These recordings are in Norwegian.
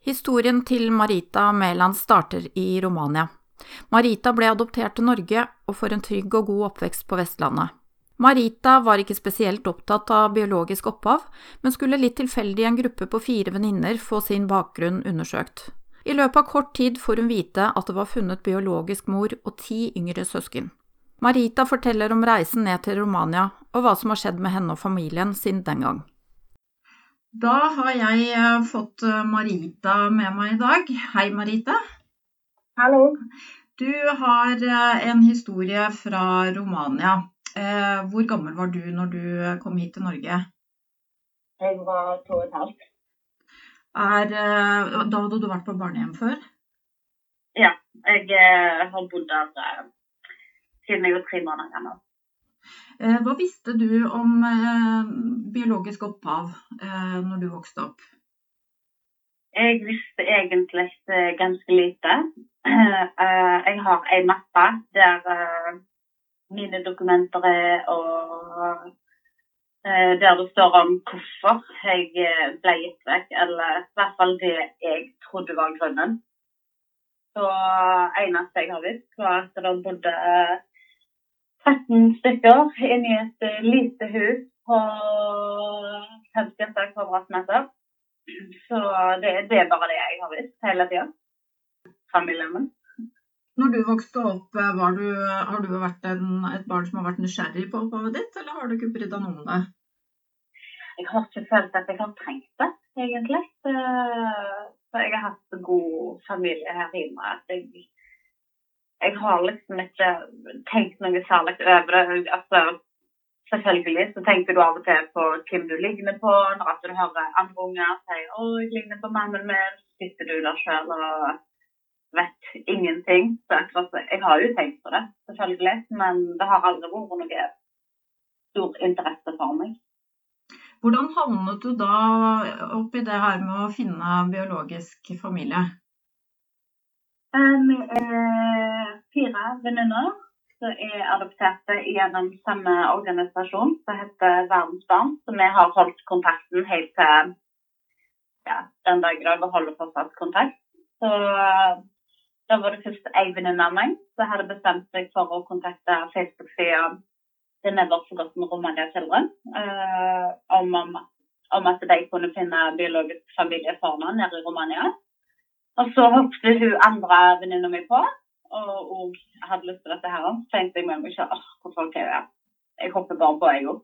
Historien til Marita Mæland starter i Romania. Marita ble adoptert til Norge og får en trygg og god oppvekst på Vestlandet. Marita var ikke spesielt opptatt av biologisk opphav, men skulle litt tilfeldig i en gruppe på fire venninner få sin bakgrunn undersøkt. I løpet av kort tid får hun vite at det var funnet biologisk mor og ti yngre søsken. Marita forteller om reisen ned til Romania og hva som har skjedd med henne og familien siden den gang. Da har jeg eh, fått eh, Marita med meg i dag. Hei, Marita. Hallo. Du har eh, en historie fra Romania. Hvor gammel var du når du kom hit til Norge? Jeg var to og et halvt. Er, da hadde du vært på barnehjem før? Ja, jeg har bodd der siden jeg var tre måneder gammel. Eh, hva visste du om eh, biologisk opphav eh, når du vokste opp? Jeg visste egentlig ganske lite. Jeg har ei mappe der mine dokumenter er, og der det står om hvorfor jeg ble gitt vekk, eller i hvert fall det jeg trodde var grunnen. Så eneste jeg har visst, var at det bodde 13 stykker inne i et uh, lite hus på 50 kvadratmeter. Så det, det, er bare det jeg har visst hele tida. Familien min. Når du vokste opp, eh, du, har du vært en, et barn som har vært nysgjerrig på opphavet ditt, eller har du ikke brydd deg noe om det? Jeg har ikke følt at jeg har trengt det, egentlig. Så jeg har hatt god familie her hjemme. At jeg jeg har liksom ikke tenkt noe særlig over det. Altså, selvfølgelig så tenker du av og til på hvem du ligner på. Når du hører andre unger si 'Å, jeg ligner på mannen min', så sitter du der sjøl og vet ingenting. Så akkurat, jeg har jo tenkt på det, selvfølgelig, men det har aldri vært noe stor interesse for meg. Hvordan havnet du da oppi det her med å finne biologisk familie? Vi er fire venninner som er adopterte gjennom samme organisasjon som heter Verdensbarn. Så vi har holdt kontakten helt til ja, den dag i dag og holder fortsatt kontakt. Så da var det først ei venninne av meg som hadde bestemt seg for å kontakte Facebook-sida The Never Forgotten Romania Children uh, om, om, at de kunne finne biologisk familie for meg nede i Romania. Og så hoppet hun andre venninna mi på, og, og hadde lyst til dette her. Så tenkte jeg med meg selv åh, hvor folk er det? Jeg hopper bare på, jeg òg.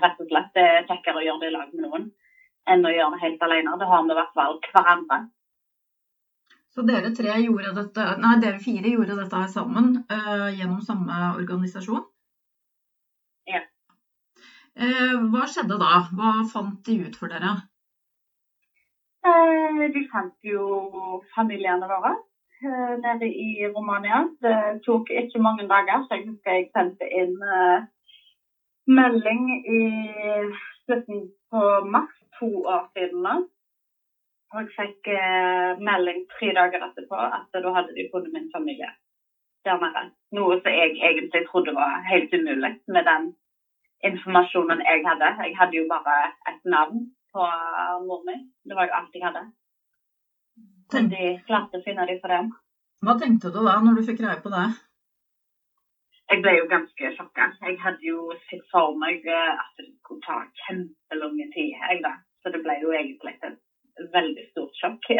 Rett og slett. Det er kjekkere å gjøre det i lag med noen enn å gjøre det helt alene. Da har vi i hvert fall hverandre. Så dere tre gjorde dette, nei, dere fire gjorde dette her sammen uh, gjennom samme organisasjon? Ja. Uh, hva skjedde da? Hva fant de ut for dere? Eh, vi fant jo familiene våre eh, nede i Romania. Det tok ikke mange dager, så jeg husker jeg sendte inn uh, melding i slutten på mars, to år siden da. Og jeg fikk melding tre dager etterpå at da hadde de funnet min familie der nede. Noe som jeg egentlig trodde var helt umulig med den informasjonen jeg hadde. Jeg hadde jo bare et navn på mor mi. Det var jo alt jeg hadde. Men de klarte å finne dem for dem. Hva tenkte du da, når du fikk greie på det? Jeg ble jo ganske sjokka. Jeg hadde jo sett for meg eh, at det skulle ta kjempelang tid. Jeg da. Så det ble jo egentlig et veldig stort sjokk.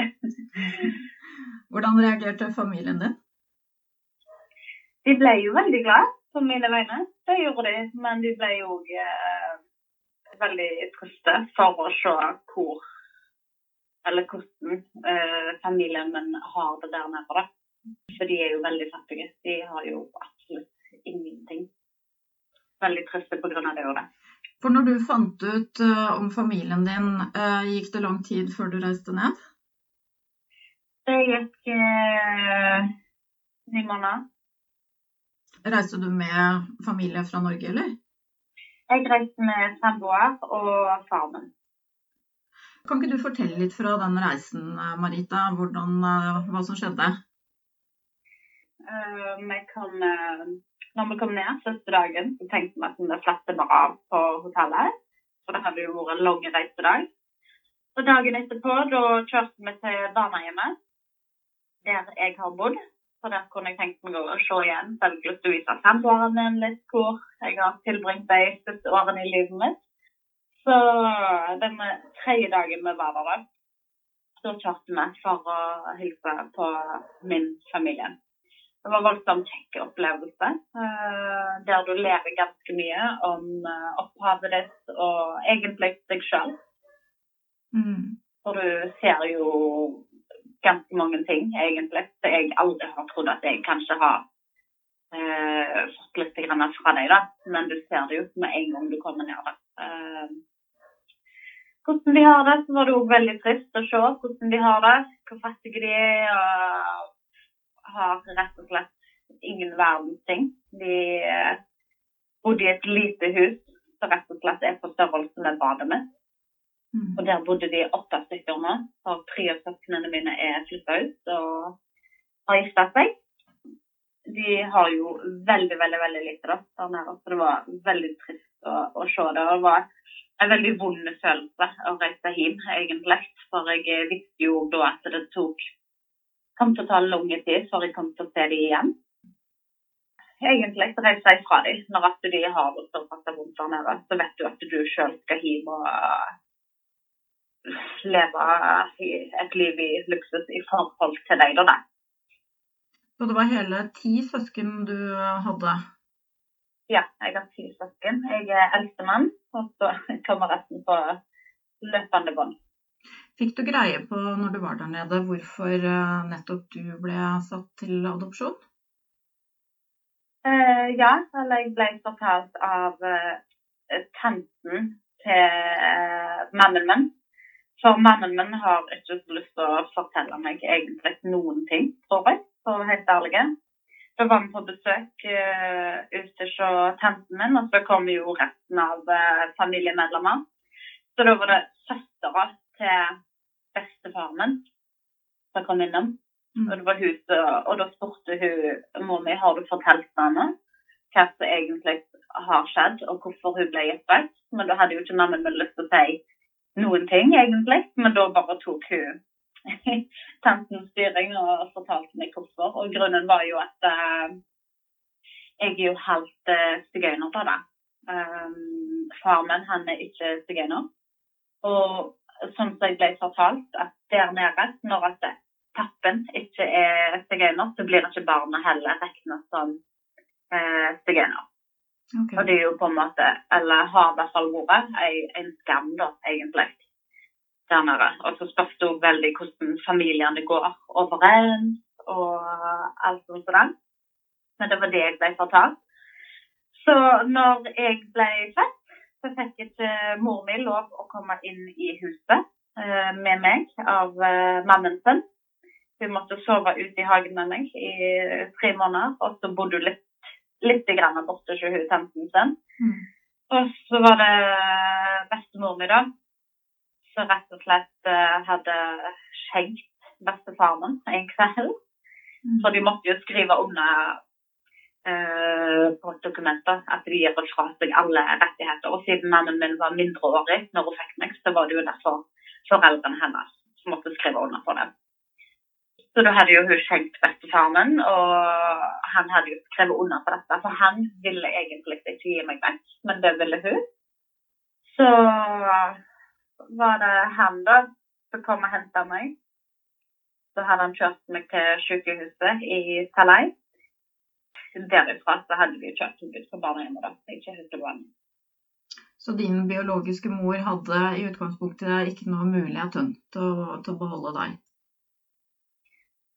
Hvordan reagerte familien din? De ble jo veldig glad på mine vegne. Det gjorde de. Men de ble jo eh, veldig triste for å se hvor eller hvordan eh, familien min har det der nede. For de er jo veldig fattige. De har jo absolutt ingenting. Veldig triste pga. det og det. For når du fant ut uh, om familien din, uh, gikk det lang tid før du reiste ned? Det gikk uh, ni måneder. Reiste du med familie fra Norge, eller? Jeg reiste med samboer og far min. Kan ikke du fortelle litt fra den reisen, Marita, hvordan, eh, hva som skjedde? Uh, kom, uh, når vi kom ned første dagen, så tenkte vi at vi slapp bare av på hotellet. For det hadde jo vært en lang reisedag. Så dagen etterpå da kjørte vi til barnehjemmet, der jeg har bodd. For der kunne jeg tenkt meg å se igjen. Så jeg hadde lyst til å vise samboeren litt hvor jeg har tilbringt de siste årene i livet mitt. Så den tredje dagen vi var der, så kjørte vi for å hilse på min familie. Det var voldsomt kjekk opplevelse, uh, der du lærer ganske mye om uh, opphavet ditt og egentlig deg sjøl. Mm. For du ser jo ganske mange ting, egentlig, Så jeg aldri har trodd at jeg kanskje har uh, fått litt fra deg, da. Men du ser det jo med en gang du kommer ned der. hvordan de har det, så var det òg veldig trist å se hvordan de har det, hvor fattige de er. og har rett og slett ingen verdens ting. De eh, bodde i et lite hus som rett og slett er på størrelse med badet mitt. Mm. Og der bodde de åtte stykker nå. Og tre av søsknene mine er flytta ut og har gifta seg. De har jo veldig, veldig veldig lite der nede, så det var veldig trist å, å se det. Det var en veldig vond følelse å reise hjem, egentlig. For jeg visste jo da at det tok kom til å ta lang tid før jeg kom til å se dem igjen. Egentlig reise fra dem når at de har det såpass vondt der nede. Så vet du at du sjøl skal hjem og leve et liv i luksus i forhold til deg. da. Så det var hele ti søsken du hadde? Ja, jeg har ti søsken. Jeg er eldstemann, og så kommer resten på løpende bånd. Fikk du greie på når du var der nede hvorfor eh, nettopp du ble satt til adopsjon? Eh, ja, eller jeg ble fortalt av eh, tanten til eh, mannen min. For mannen min har ikke lyst til å fortelle meg egentlig noen ting, tror jeg, for å være helt ærlig. Da var vi på besøk uh, ute hos tanten min, og så kom jo resten av familiemedlemmer. Så da var det søstera til bestefaren min som kom innom. Mm. Og, det var huset, og da spurte hun mor mi har du fortalt henne hva som egentlig har skjedd, og hvorfor hun ble gitt vekk. Men da hadde jo ikke mammaen min lyst til å si noen ting, egentlig. Men da bare tok hun tantens styring og fortalte meg hvorfor. Og grunnen var jo at uh, jeg er jo halvt uh, sigøyner det. Um, far min han er ikke sigøyner. Og sånn som jeg ble fortalt, at der nede, når at pappen ikke er sigøyner, så blir det ikke barnet heller regna som eh. Okay. Og det er jo på en måte, eller har i hvert fall vært, en skam, da, egentlig, der nede. Og så spørs det òg veldig hvordan familiene går overens, og alt sånt sånn. Men det var det jeg ble fortalt. Så når jeg ble født, så fikk ikke mor mi lov å komme inn i huset eh, med meg av eh, mannen sin. Hun måtte sove ute i hagen med meg i tre måneder, og så bodde hun litt, litt grann borte hos hun tanten sin. Mm. Og så var det bestemor mi, da, som rett og slett eh, hadde skjenkt bestefaren en kveld. Mm. For de måtte jo skrive under Eh, på dokumenter at de gir fra seg alle rettigheter. Og siden mannen min var mindreårig når hun fikk meg, så var det jo derfor foreldrene hennes som måtte skrive under på det. Så da hadde jo hun skjenkt bestefaren, og han hadde jo skrevet under på dette. For han ville egentlig ikke gi meg vekk, men det ville hun. Så var det han da som kom og henta meg. Så hadde han kjørt meg til sykehuset i Salai derifra så hadde vi kjørt ut på barnehjemmet. da, ikke Haukeland. Så din biologiske mor hadde i utgangspunktet ikke noe mulighet til å, til å beholde deg?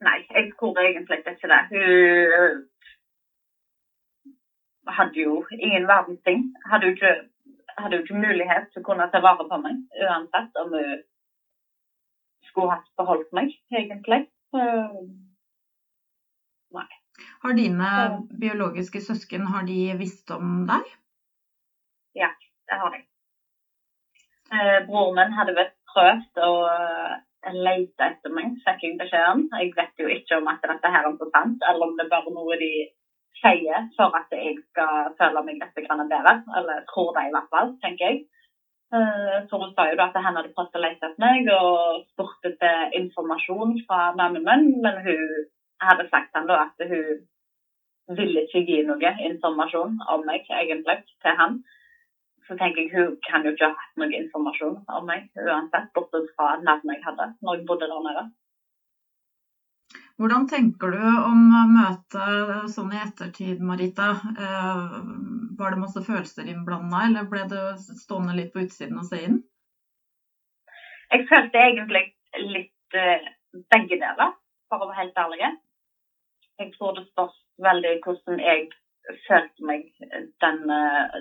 Nei, jeg tror egentlig ikke det. Hun hadde jo ingen verdens ting. Hadde jo ikke, hadde jo ikke mulighet til å kunne ta vare på meg, uansett om hun skulle hatt beholdt meg, egentlig. Nei. Har dine biologiske søsken har de visst om deg? Ja, det har de. Eh, broren min hadde visst prøvd å uh, lete etter meg, fikk jeg beskjeden. Jeg vet jo ikke om at dette her er så sant, eller om det er bare noe de sier for at jeg skal føle meg litt bedre. Eller tror det i hvert fall, tenker jeg. Så hun sa jo da at han hadde prøvd å lete etter meg og spurte etter informasjon fra mannen min, men hun hadde sagt han da at hun ville ikke gi noe informasjon om meg, egentlig, til han. Så tenker jeg hun kan jo ikke ha hatt noe informasjon om meg uansett, bortsett fra navnet jeg hadde når jeg bodde der nede. Hvordan tenker du om møtet sånn i ettertid, Marita? Eh, var det masse følelser innblanda, eller ble du stående litt på utsiden og se inn? Jeg følte egentlig litt uh, begge deler, for å være helt ærlig. Jeg tror det spørs veldig hvordan jeg følte meg den, uh,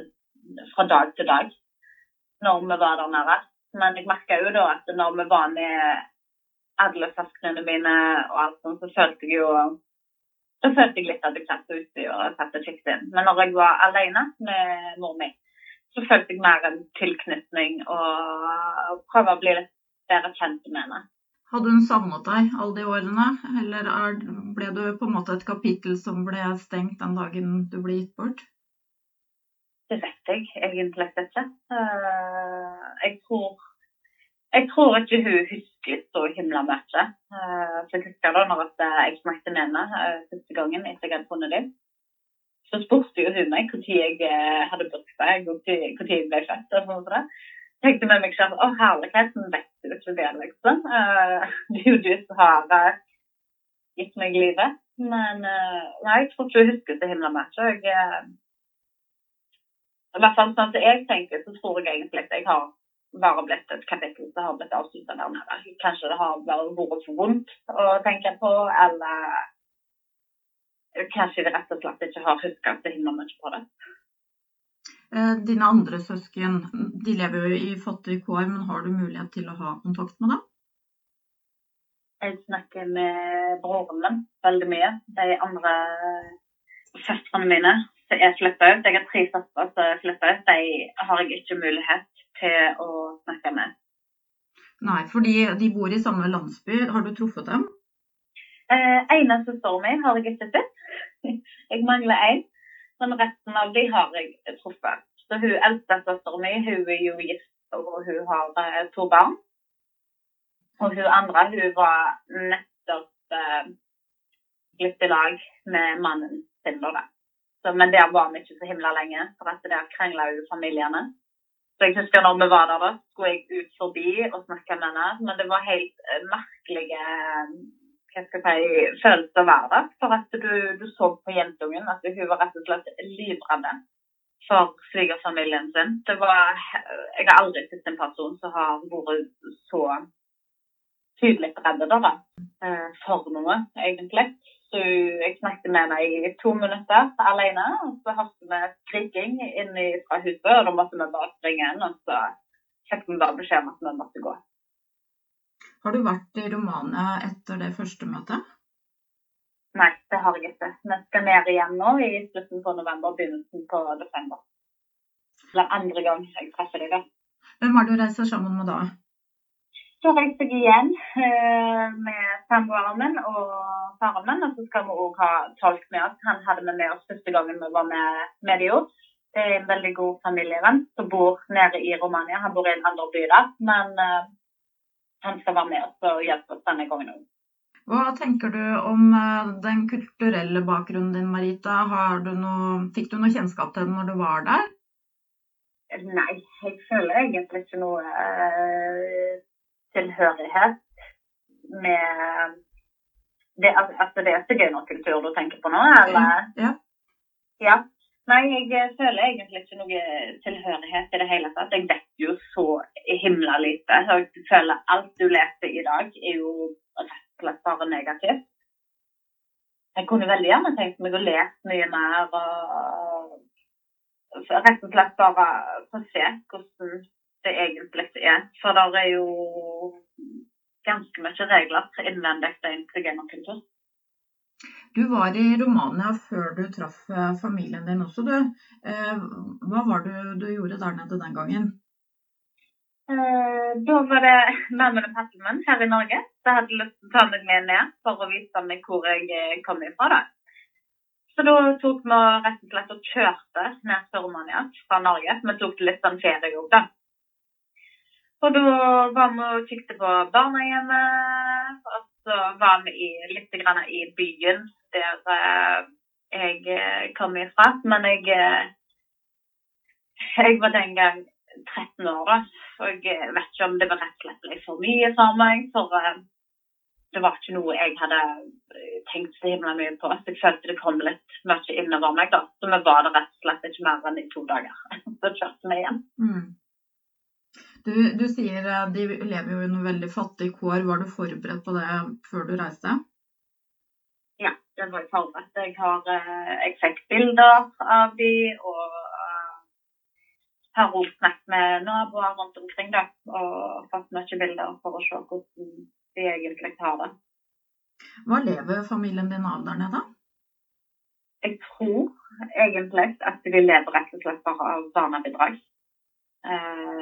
fra dag til dag når vi var der nede. Men jeg merka jo da at når vi var med alle søsknene mine og alt sånt, så følte jeg jo så følte jeg litt at jeg satt utsida og satt og kikket inn. Men når jeg var alene med mor mi, så følte jeg mer en tilknytning og prøve å bli litt bedre kjent med henne. Hadde hun savnet deg alle de årene, eller ble du på en måte et kapittel som ble stengt den dagen du ble gitt bort? Det vet jeg egentlig ikke. Eh, jeg tror jeg tror ikke hun husker så himla mye. Så jeg husker da når jeg snakket med henne første gangen etter jeg hadde funnet dem. Så spurte jo hun meg når jeg hadde bursdag og når jeg ble født. og sånt. Jeg tenkte med meg selv å herligheten, vet du ikke det, liksom. det er jo du som har gitt meg livet. Men nei, jeg tror ikke hun husker så himla mye. I hvert fall sånn som jeg tenker, så tror jeg egentlig at jeg har bare blitt et kapittel som har blitt avslutta der nede. Kanskje det har bare vært for vondt å tenke på, eller kanskje vi rett og slett ikke har huska så himla mye på det. Eh, dine andre søsken de lever jo i fattige kår, men har du mulighet til å ha kontakt med dem? Jeg snakker med broren min veldig mye. De andre søstrene mine er flytta ut. Jeg har tre søstre som er flytta ut. De har jeg ikke mulighet til å snakke med. Nei, fordi de bor i samme landsby. Har du truffet dem? Eh, ene søsteren min har jeg ikke sett. jeg mangler én. Men resten av de har jeg truffet. Så hun eldste søsteren min hun er jo gift og hun har eh, to barn. Og hun andre hun var nettopp eh, blitt i lag med mannen sin. da. Så, men der var vi ikke så himla lenge, for at der krangla jo familiene. Så jeg husker når vi var der, da, skulle jeg ut forbi og snakke med henne. Men det var helt uh, merkelige hva skal jeg si, følelser å være der. For at du, du så på jentungen at hun var rett og slett livredd for svigerfamilien sin. Det var, jeg har aldri sett en person som har vært så tydelig redd uh, for noe, egentlig. Jeg snakket med henne i to minutter alene. Og så hørte vi skriking inne fra huset, og da måtte vi bare springe inn. Og så fikk vi bare beskjed om at vi måtte gå. Har du vært i Romania etter det første møtet? Nei, det har jeg ikke. Vi skal ned igjen nå i slutten på november, begynnelsen på desember. Eller andre gang jeg treffer deg, da. Hvem det du reiser sammen med da? Så reiste jeg igjen eh, med samboeren min og faren min. Og så skal vi òg ha tolk med oss. Han hadde vi med oss første gangen vi var med Medio. Det er en veldig god familievenn som bor nede i Romania. Han bor i en andre by der. Men uh, han skal være med oss og hjelpe oss denne gangen òg. Hva tenker du om uh, den kulturelle bakgrunnen din, Marita? Du noe, fikk du noe kjennskap til den når du var der? Nei, jeg føler egentlig ikke noe tilhørighet med det, altså det er sigøynerkultur du tenker på nå, eller? Ja. ja. Nei, jeg føler egentlig ikke noe tilhørighet i det hele tatt. Jeg vet jo så himla lite. Jeg føler alt du leser i dag, er jo rett og slett bare negativt. Jeg kunne veldig gjerne tenkt meg å lese mye mer og rett og slett bare få se hvordan det egentlig er. For der er jo ganske mye regler innvendig til kultur. Du var i Romania før du traff eh, familien din også, du. Eh, hva var det du gjorde der nede den gangen? Eh, da var det mammaen og min her i Norge Jeg hadde lyst til å ta meg med ned for å vise meg hvor jeg kom ifra. da. Så da tok vi rett og slett og kjørte ned til Romania fra Norge. Vi tok litt sånn ferie òg, da. Og da var vi og kikket på barnehjemmet. Og så var vi i, litt i byen der eh, jeg eh, kom ifra. Men jeg, eh, jeg var den gang 13 år. Og jeg vet ikke om det var rett og slett ble for mye for meg. For det var ikke noe jeg hadde tenkt så himla mye på. Jeg følte det kom litt mye innover meg, da. Så vi var der rett og slett ikke mer enn i to dager. Så kjørte vi igjen. Mm. Du, du sier de lever jo under veldig fattige kår. Var du forberedt på det før du reiste? Ja, det var jeg forberedt. Jeg, har, eh, jeg fikk bilder av de, og eh, har også snakket med naboer rundt omkring da, og fått mye bilder for å se hvordan de egentlig har det. Hva lever familien din av der nede? Jeg tror egentlig at de lever rett og slett bare av barnebidrag. Eh,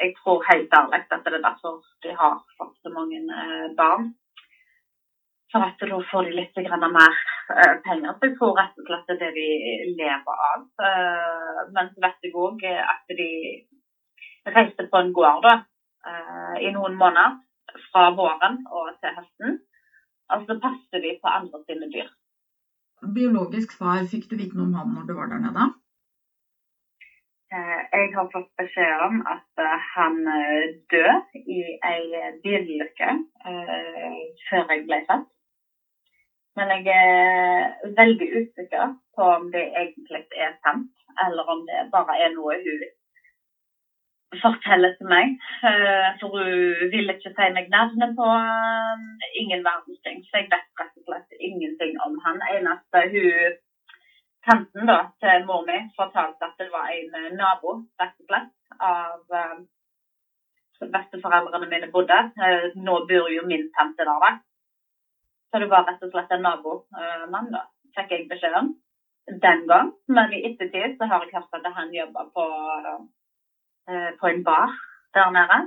jeg- tror helt ærlig at det er derfor de har fått så mange eh, barn. For at da får de litt mer eh, penger. Så jeg tror rett og slett det er det de lever av. Eh, Men så vet jeg òg at de reiste på en gård da, i noen måneder. Fra våren og til høsten. Og så passer de på andre sine dyr. Biologisk far, fikk du vite noe om han når du var der nede? Eh, Jeg har fått beskjed om at eh, han eh, døde i ei bilulykke før jeg ble født. Men jeg er veldig usikker på om det egentlig er sant, eller om det bare er noe hun forteller til meg. For hun vil ikke si meg navnet på ingen verdens ting. Så jeg vet rett og slett ingenting om han. Eneste hun tanten da, til mor mi fortalte at det var en eh, nabo rett og slett, av um, besteforeldrene mine bodde. Uh, nå bor jo min tante der, da. Så det var rett og slett en nabomann, da, fikk jeg beskjed om den gang. Men i ettertid så har jeg hørt at han jobber på, uh, på en bar der nede.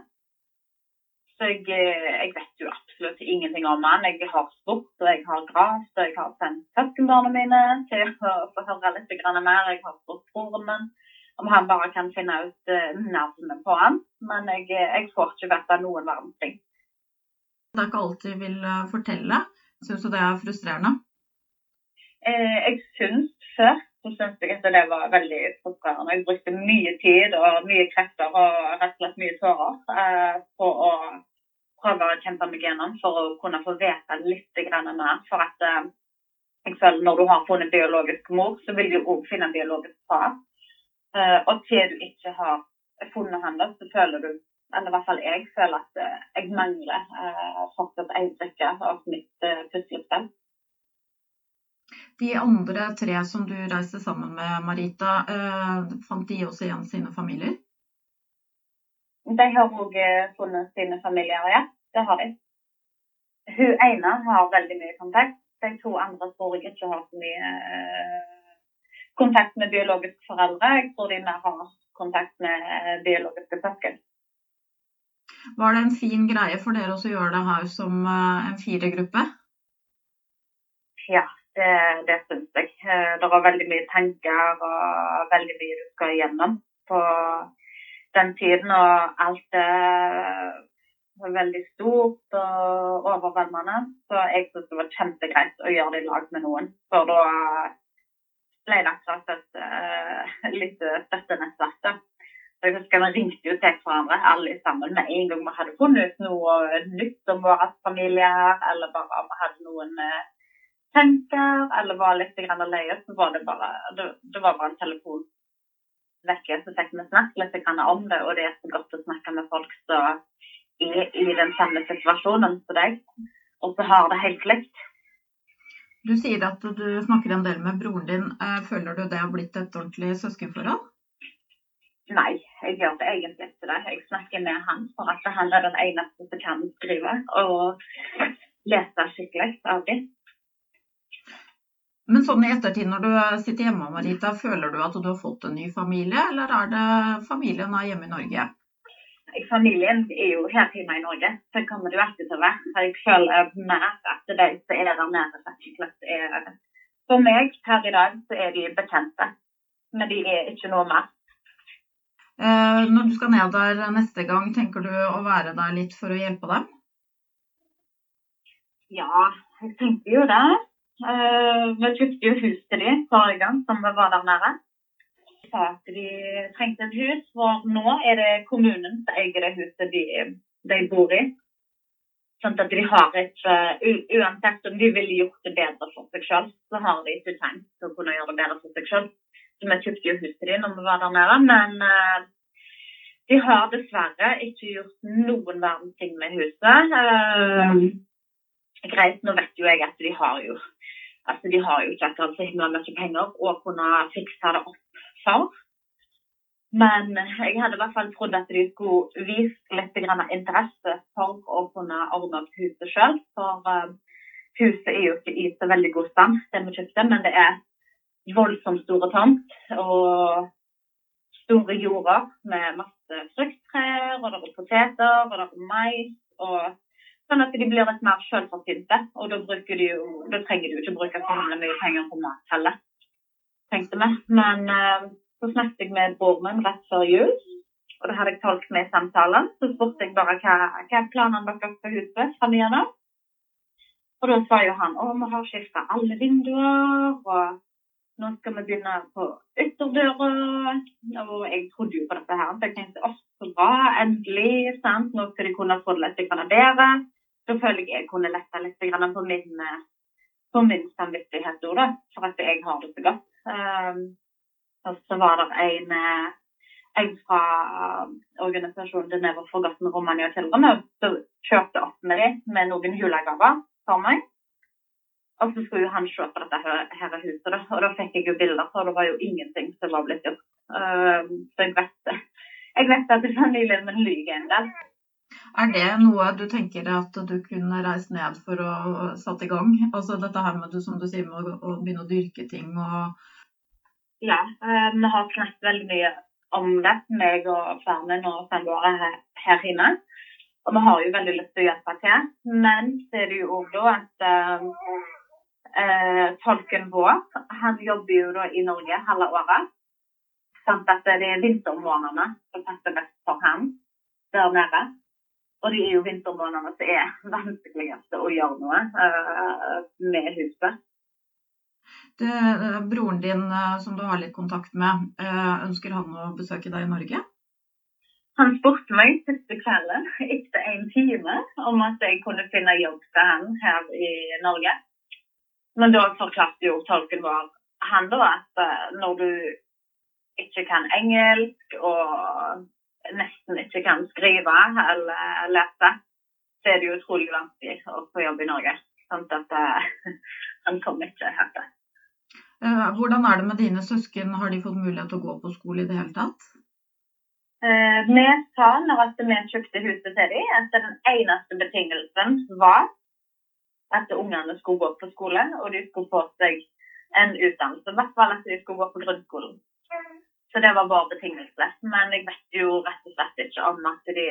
Så jeg, eh, jeg vet jo absolutt ingenting om han. Jeg har spurt, og jeg har gravd, og jeg har sendt søskenbarna mine til å få høre litt mer. Jeg har spurt broren min om han bare kan finne ut eh, navnet på han. Men jeg, eh, jeg får ikke vite noen verdens ting. Det er ikke alt de vil fortelle. Syns du det er frustrerende? Eh, jeg syns før så syns jeg at det var veldig frustrerende. Jeg brukte mye tid og mye krefter og rett og slett mye tårer eh, på å prøve å kjempe meg gjennom for å kunne få vite litt mer. For at eh, jeg føler når du har funnet biologisk mor, så vil du òg finne biologisk far. Eh, og til du ikke har funnet han, så føler du eller i hvert fall jeg føler at eh, jeg mangler fortsatt en brikke av mitt puslespill. De andre tre som du reiste sammen med, Marita, fant de også igjen sine familier? De har òg funnet sine familier, ja. Det har de. Hun ene har veldig mye kontakt. De to andre tror jeg ikke har så mye eh, kontakt med biologiske foreldre. Jeg tror de mer har kontakt med eh, biologiske søsken. Var det en fin greie for dere å gjøre det her som eh, en firegruppe? Ja, det, det syns jeg. Eh, Det var veldig mye tanker og veldig mye du skal igjennom på den tiden. Og alt var veldig stort og overveldende. Så jeg syntes det var kjempegreit å gjøre det i lag med noen. For da ble det akkurat et uh, lite støttenettverk. jeg husker Vi ringte jo til hverandre alle sammen med en gang vi hadde funnet ut noe nytt om vår familie eller bare om vi hadde noen tenker, eller var litt grann lei oss, så var det det, det var bare en telefon vekke. Så fikk vi snakket litt om det, og det er så godt å snakke med folk som er i den samme situasjonen som deg, og så har det helt likt. Du sier at du snakker en del med broren din. Eh, Føler du det har blitt et ordentlig søskenforhold? Nei, jeg gjør det egentlig ikke det. Jeg snakker med han for at han er den eneste som kan skrive og lese skikkelig av dem. Men sånn i ettertid når du sitter hjemme, Marita, føler du at du har fått en ny familie, eller er det familien er hjemme i Norge? Familien er jo her hjemme i Norge, så kommer jo alltid til å være. Jeg føler mer at de som er der nede, faktisk er For meg her i dag så er de bekjente, men de er ikke noe mer. Eh, når du skal ned der neste gang, tenker du å være der litt for å hjelpe dem? Ja, jeg tenker jo det. Uh, vi kjøpte jo hus til dem forrige gang som vi var der nede. De sa at de trengte et hus, for nå er det kommunen som eier det huset de, de bor i. Sånn at de har et uh, Uansett om de ville gjort det bedre for seg selv, så har de ikke tenkt å kunne gjøre det bedre for seg selv. Så vi kjøpte jo huset dem når vi var der nede, men uh, de har dessverre ikke gjort noen verdens ting med huset. Greit, nå vet jo jeg at de har jo altså de har jo ikke akkurat så himla mye penger å kunne fikse det opp for. Men jeg hadde i hvert fall trodd at de skulle vise litt interesse for å kunne ordne opp huset sjøl. For uh, huset er jo ikke i så veldig god stand, det vi kjøpte, men det er voldsomt store tomt og store jorder med masse frukttrær, og det er poteter, og det er mais. og Sånn at de blir litt mer selvforsynte. Og da, da, trenger jo ikke bruke så mye penger på mat heller, tenkte vi. Men uh, så snakket jeg med broren min rett før jul, og det hadde jeg tolket med samtalen. Så spurte jeg bare hva, hva er planene deres for huset framover. Og da sa jo han å, vi har skifta alle vinduer, og nå skal vi begynne på ytterdøra. Og jeg trodde jo på dette her. Så jeg tenkte å, så bra, endelig. sant? Nå skal de kunne få det litt bedre. Så føler jeg jeg kunne lette litt på min, på min samvittighet da, for at jeg har det så godt. Um, så var det en, en fra organisasjonen The Never Forgotten Romania Children som kjørte opp med dem med noen julegaver for meg. Og så skulle han se på dette her, huset, da. og da fikk jeg jo bilder, for det var jo ingenting som var blitt gjort. Um, så jeg vet, jeg vet at familien min lyver en del. Er det noe du tenker at du kunne reist ned for å satt i gang? Altså dette her med som du sier, med å, å begynne å dyrke ting og Ja, uh, vi har snakket veldig mye om det, meg og Fernen og samboere her, her inne. Og vi har jo veldig lyst til å hjelpe til. Men så er det jo òg da at uh, eh, tolken vår han jobber jo da i Norge halve året. Sånn at det er vintermånedene som passer best for ham der nede. Og det er jo vintermånedene som er vanskeligste å gjøre noe uh, med huset. Det, eh, broren din eh, som du har litt kontakt med, ønsker han å besøke deg i Norge? Han spurte meg siste kvelden etter en time om at jeg kunne finne jobb til han her i Norge. Men da forklarte jo tolken vår han da at eh, når du ikke kan engelsk og nesten ikke kan skrive eller lese, så er det jo utrolig vanskelig å få jobb i Norge. Sånn at uh, han kommer ikke til. Eh, hvordan er det med dine søsken, har de fått mulighet til å gå på skole i det hele tatt? Uh, vi sa når vi kjøpte huset til dem, at den eneste betingelsen var at ungene skulle gå på skole, og de skulle få seg en utdannelse. I hvert fall at de skulle gå på grunnskolen. Så det var vår betingelse. Men jeg vet jo rett og slett ikke om at de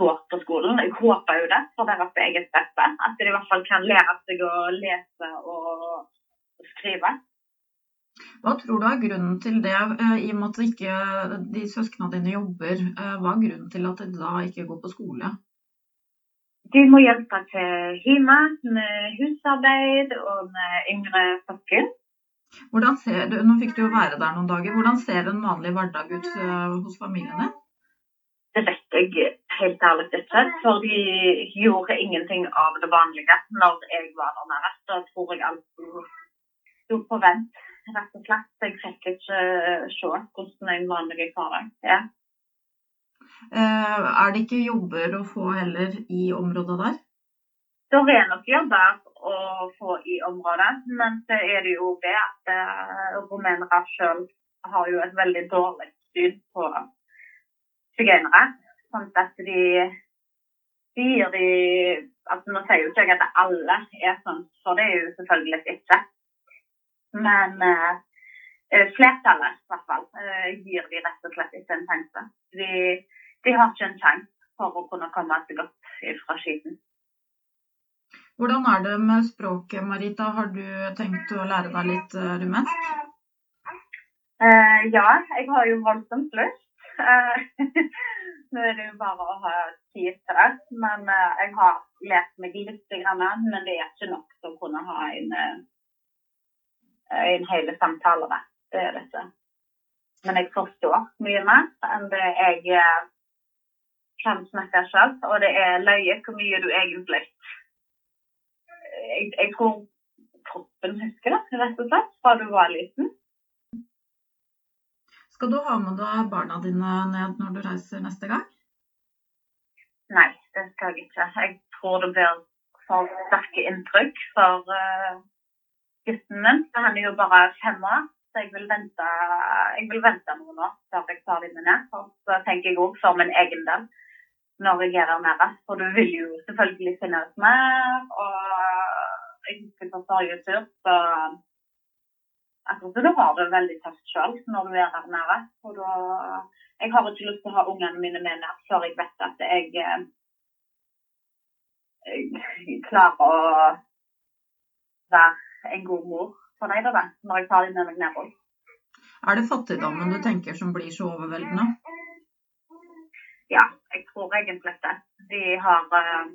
går på skolen. Jeg håper jo det for deres eget beste. At de i hvert fall kan lære seg å lese og skrive. Hva tror du er grunnen til det, eh, i og med at ikke de søsknene dine jobber? Eh, hva er grunnen til at de da ikke går på skole? De må hjelpe til hjemme med husarbeid og med yngre søsken. Hvordan ser du, Nå fikk du jo være der noen dager. Hvordan ser en vanlig hverdag ut eh, hos familiene? Det vet jeg helt ærlig ikke. For de gjorde ingenting av det vanlige når jeg var der nede. Da tror jeg alt sto på vent, rett og slett. Jeg fikk ikke se hvordan en vanlig hverdag er. Eh, er det ikke jobber å få heller i området der? Det er nok jobber å få i området, men så er det jo det at uh, rumenere sjøl har jo et veldig dårlig syn på sigøynere. Sånn at de sier de altså Nå sier jo ikke jeg at alle er sånn, for det er jo selvfølgelig ikke. Men uh, flertallet i hvert fall uh, gir de rett og slett ikke en sjanse. De de har ikke en sjanse for å kunne komme seg godt fra skiten. Hvordan er det med språket, Marita? Har du tenkt å lære deg litt eh, rumensk? Uh, ja, jeg har jo voldsomt lyst. Nå er det jo bare å ha tid til det. Men uh, jeg har lært meg litt, men det er ikke nok til å kunne ha en, en hele samtale. Det er dette. Men jeg forstår mye mer enn det jeg kan snakke selv. Og det er løye hvor mye du egentlig jeg, jeg tror kroppen husker det, rett og slett, fra du var liten. Skal du ha med deg barna dine ned når du reiser neste gang? Nei, det skal jeg ikke. Jeg tror det blir for sterke inntrykk for uh, gutten min. Han er jo bare fem år, så jeg vil vente, jeg vil vente noen år før jeg tar dem med ned. Så tenker jeg òg for min egen del når jeg er der nede. For du vil jo selvfølgelig finne ut mer. Og jeg husker på forrige tur, så Altså, du har det veldig tøft sjøl når du er der nede. Og da, jeg har ikke lyst til å ha ungene mine med ned før jeg vet at jeg, eh, jeg klarer å være en god mor for dem da, når jeg tar dem med meg nedover. Er det fattigdommen du tenker som blir så overveldende? Ja, jeg tror egentlig det. De har uh,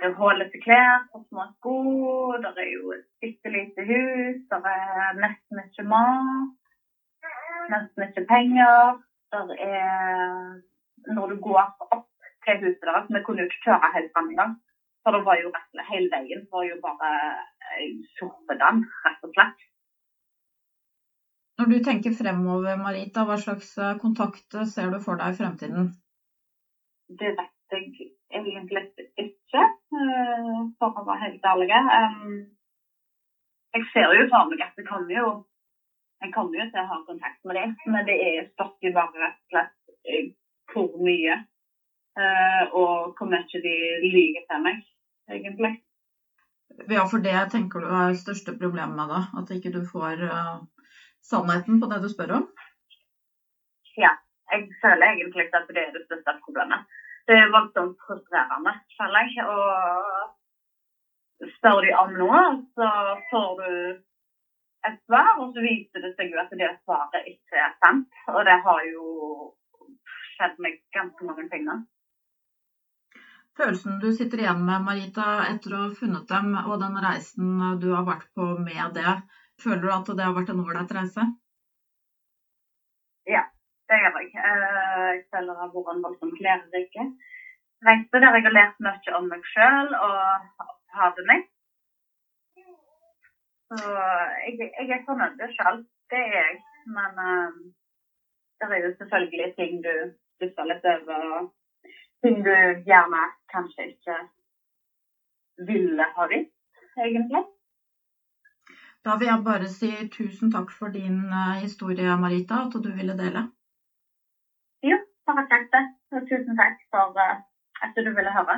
det er hullete klær og sko. Det er jo et bitte lite hus. Det er nesten ikke mat. Nesten ikke penger. Det er Når du går opp til huset deres Vi kunne jo ikke kjøre helt fram engang. For det var jo rett hele veien var jo bare sorpedann, rett og slett. Når du tenker fremover, Marita, hva slags eh, kontakt ser du for deg i fremtiden? Det vet jeg egentlig ikke, eh, for å være helt ærlig. Jeg ser jo for meg at jeg kommer jo jeg kommer jo til å ha kontakt med dem, men det er stopper jo bare rett og slett eh, hvor mye. Eh, og hvor mye de lyver til meg, egentlig. Ja, for det tenker du er det største problemet med det? At ikke du får sannheten på det du spør om? Ja, jeg føler egentlig at det er det største problemet det er voldsomt frustrerende, føler jeg. Og spør de om noe, så får du et svar, og så viser det seg jo at det svaret ikke er sant. Og det har jo skjedd med ganske mange ting nå. Følelsen du sitter igjen med, Marita, etter å ha funnet dem og den reisen du har vært på med det, føler du at det har vært en ålreit reise? Ja, det gjør jeg. Eh, jeg har vært en voldsomt lærerik reise der jeg har lært mye om meg sjøl og hatet mitt. Så jeg, jeg er fornøyd sjøl, det er jeg. Men uh, det er jo selvfølgelig ting du stusser litt over. Ting du gjerne kanskje ikke ville ha visst, egentlig. Da vil jeg bare si tusen takk for din uh, historie, Marita, at du ville dele. Bare kjekt det. Og tusen takk for uh, at du ville høre.